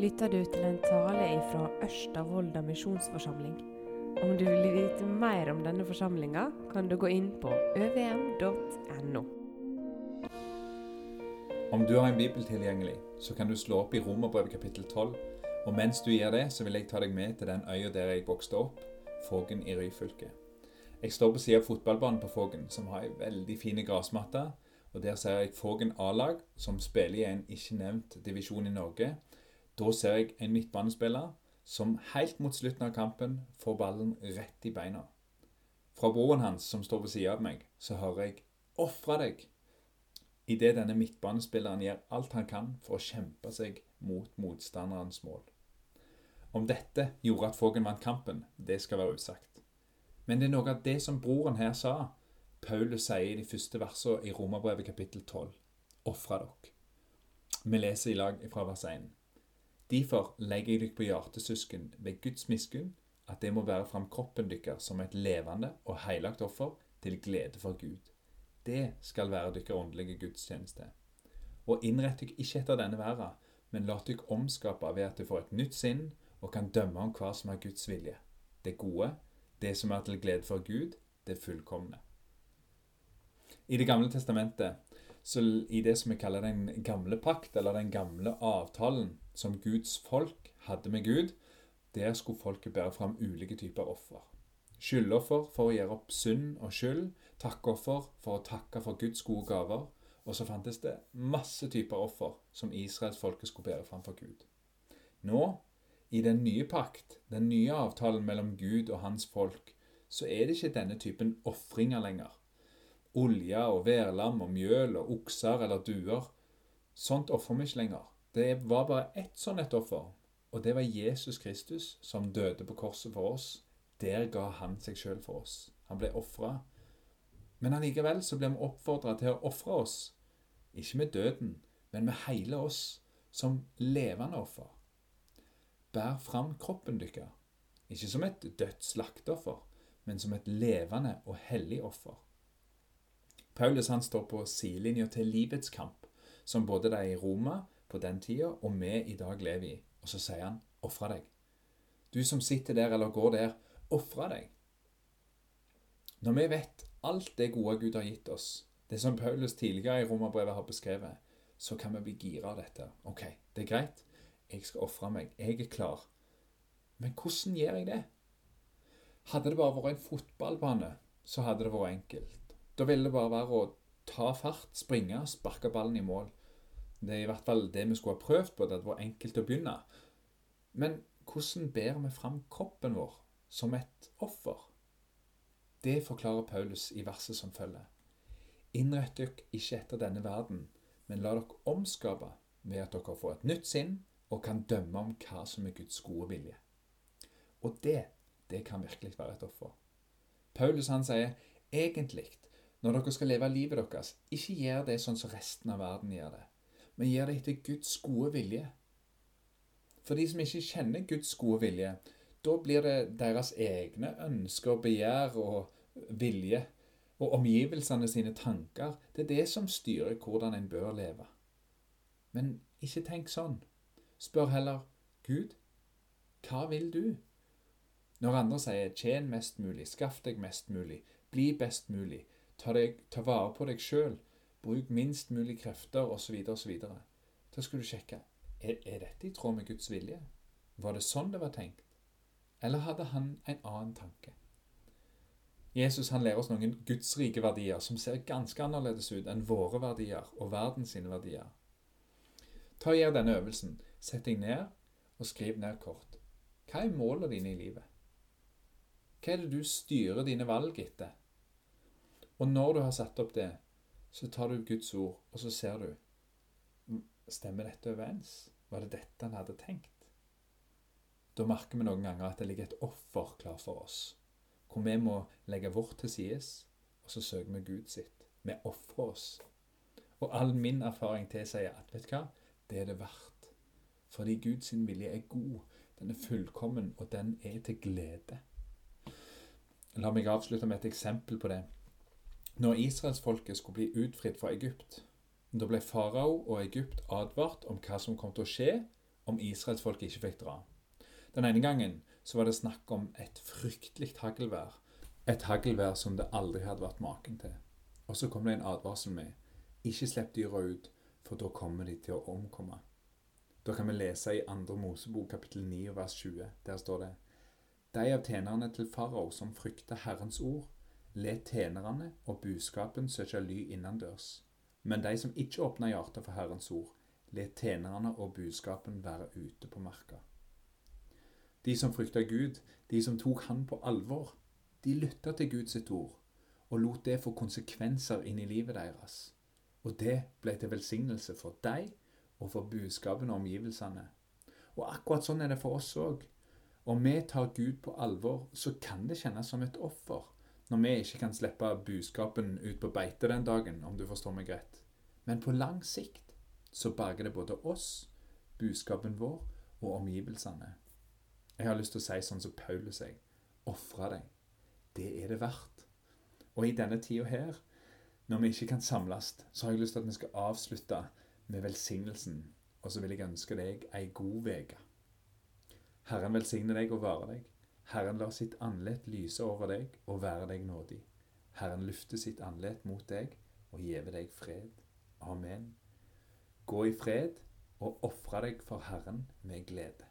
lytter du til en tale fra Ørsta misjonsforsamling. Om du vil vite mer om denne forsamlinga, kan du gå inn på øvm.no. Om du har en bibel tilgjengelig, så kan du slå opp i Romerbrevet kapittel 12. Og mens du gjør det, så vil jeg ta deg med til den øya der jeg vokste opp, Fågen i Ryfylke. Jeg står på sida av fotballbanen på Fågen, som har ei veldig fin gressmatte. Og der ser jeg Fågen A-lag, som spiller i en ikke nevnt divisjon i Norge. Da ser jeg en midtbanespiller som helt mot slutten av kampen får ballen rett i beina. Fra broren hans, som står ved sida av meg, så hører jeg 'ofre deg' idet denne midtbanespilleren gjør alt han kan for å kjempe seg mot motstanderens mål. Om dette gjorde at Fågen vant kampen, det skal være usagt. Men det er noe av det som broren her sa, Paulus sier i de første versene i Romerbrevet kapittel 12. Ofre dere. Vi leser i lag fra vers 1. Derfor legger jeg dere på hjertesøsken ved Guds miskunn, at det må være fram kroppen deres som et levende og heilagt offer til glede for Gud. Det skal være deres åndelige gudstjeneste. Og innrett dere ikke etter denne verden, men la dere omskape ved at dere får et nytt sinn og kan dømme om hva som er Guds vilje. Det gode, det som er til glede for Gud, det fullkomne. I Det gamle testamentet, så i det som vi kaller den gamle pakt, eller den gamle avtalen som Guds folk hadde med Gud, der skulle folket bære fram ulike typer offer. Skyldoffer for å gjøre opp synd og skyld, takkoffer for å takke for Guds gode gaver, og så fantes det masse typer offer som israelsfolket skulle bære fram for Gud. Nå, i den nye pakt, den nye avtalen mellom Gud og hans folk, så er det ikke denne typen ofringer lenger olje og værlam og mjøl og okser eller duer. Sånt ofrer vi ikke lenger. Det var bare ett sånn et offer, og det var Jesus Kristus som døde på korset for oss. Der ga han seg sjøl for oss. Han ble ofra. Men allikevel så blir vi oppfordra til å ofre oss. Ikke med døden, men med hele oss, som levende offer. Bær fram kroppen deres, ikke som et dødt slakteoffer, men som et levende og hellig offer. Paulus han står på sidelinja til livets kamp, som både de i Roma på den tida og vi i dag lever i. Og så sier han, 'Ofre deg'. Du som sitter der eller går der, ofre deg. Når vi vet alt det gode Gud har gitt oss, det som Paulus tidligere i Romerbrevet har beskrevet, så kan vi bli gira av dette. Ok, det er greit. Jeg skal ofre meg. Jeg er klar. Men hvordan gjør jeg det? Hadde det bare vært en fotballbane, så hadde det vært enkelt. Da ville det bare være å ta fart, springe, sparke ballen i mål. Det er i hvert fall det vi skulle ha prøvd på. Det hadde vært enkelt å begynne. Men hvordan bærer vi fram kroppen vår som et offer? Det forklarer Paulus i verset som følger. Innrett dere ikke etter denne verden, men la dere omskape ved at dere får et nytt sinn og kan dømme om hva som er Guds gode vilje. Og det, det kan virkelig være et offer. Paulus han sier egentlig når dere skal leve livet deres, ikke gjør det sånn som resten av verden gjør det, men gjør det etter Guds gode vilje. For de som ikke kjenner Guds gode vilje, da blir det deres egne ønsker, begjær og vilje og omgivelsene sine tanker. Det er det som styrer hvordan en bør leve. Men ikke tenk sånn. Spør heller Gud, hva vil du? Når andre sier 'tjen mest mulig', 'skaff deg mest mulig', 'bli best mulig', Ta, deg, ta vare på deg sjøl. Bruk minst mulig krefter, osv., osv. Da skal du sjekke er, er dette i tråd med Guds vilje. Var det sånn det var tenkt? Eller hadde han en annen tanke? Jesus han lærer oss noen gudsrike verdier som ser ganske annerledes ut enn våre verdier og verdens verdier. Ta og Gjør denne øvelsen. Sett deg ned og skriv ned kort. Hva er målene dine i livet? Hva er det du styrer dine valg etter? Og når du har satt opp det, så tar du Guds ord, og så ser du Stemmer dette overens? Var det dette han hadde tenkt? Da merker vi noen ganger at det ligger et offer klar for oss, hvor vi må legge vårt til sides, og så søker vi Gud sitt. Vi ofrer oss. Og all min erfaring tilsier at vet du hva, det er det verdt. Fordi Guds vilje er god, den er fullkommen, og den er til glede. La meg avslutte med et eksempel på det. Når israelsfolket skulle bli utfridd fra Egypt, da ble farao og Egypt advart om hva som kom til å skje om israelsfolket ikke fikk dra. Den ene gangen så var det snakk om et fryktelig haglvær. Et haglvær som det aldri hadde vært maken til. Og så kom det en advarsel med ikke slipp dyra ut, for da kommer de til å omkomme. Da kan vi lese i 2. Mosebok kapittel 9 vers 20. Der står det De av tjenerne til farao som frykter Herrens ord, let tjenerne og buskapen søke ly innendørs. Men de som ikke åpna hjertet for Herrens ord, let tjenerne og buskapen være ute på marka. De som frykta Gud, de som tok Han på alvor, de lytta til Guds ord og lot det få konsekvenser inn i livet deres. Og det ble til velsignelse for deg og for budskapen og omgivelsene. Og akkurat sånn er det for oss òg. Om vi tar Gud på alvor, så kan det kjennes som et offer når vi ikke kan slippe buskapen ut på beite den dagen, om du forstår meg rett. Men på lang sikt så berger det både oss, buskapen vår og omgivelsene. Jeg har lyst til å si sånn som Paulus sier, ofre deg. Det er det verdt. Og i denne tida her, når vi ikke kan samles, så har jeg lyst til at vi skal avslutte med velsignelsen. Og så vil jeg ønske deg ei god uke. Herren velsigne deg og vare deg. Herren lar sitt andlet lyse over deg og være deg nådig. Herren løfter sitt andlet mot deg og gjeve deg fred. Amen. Gå i fred og ofre deg for Herren med glede.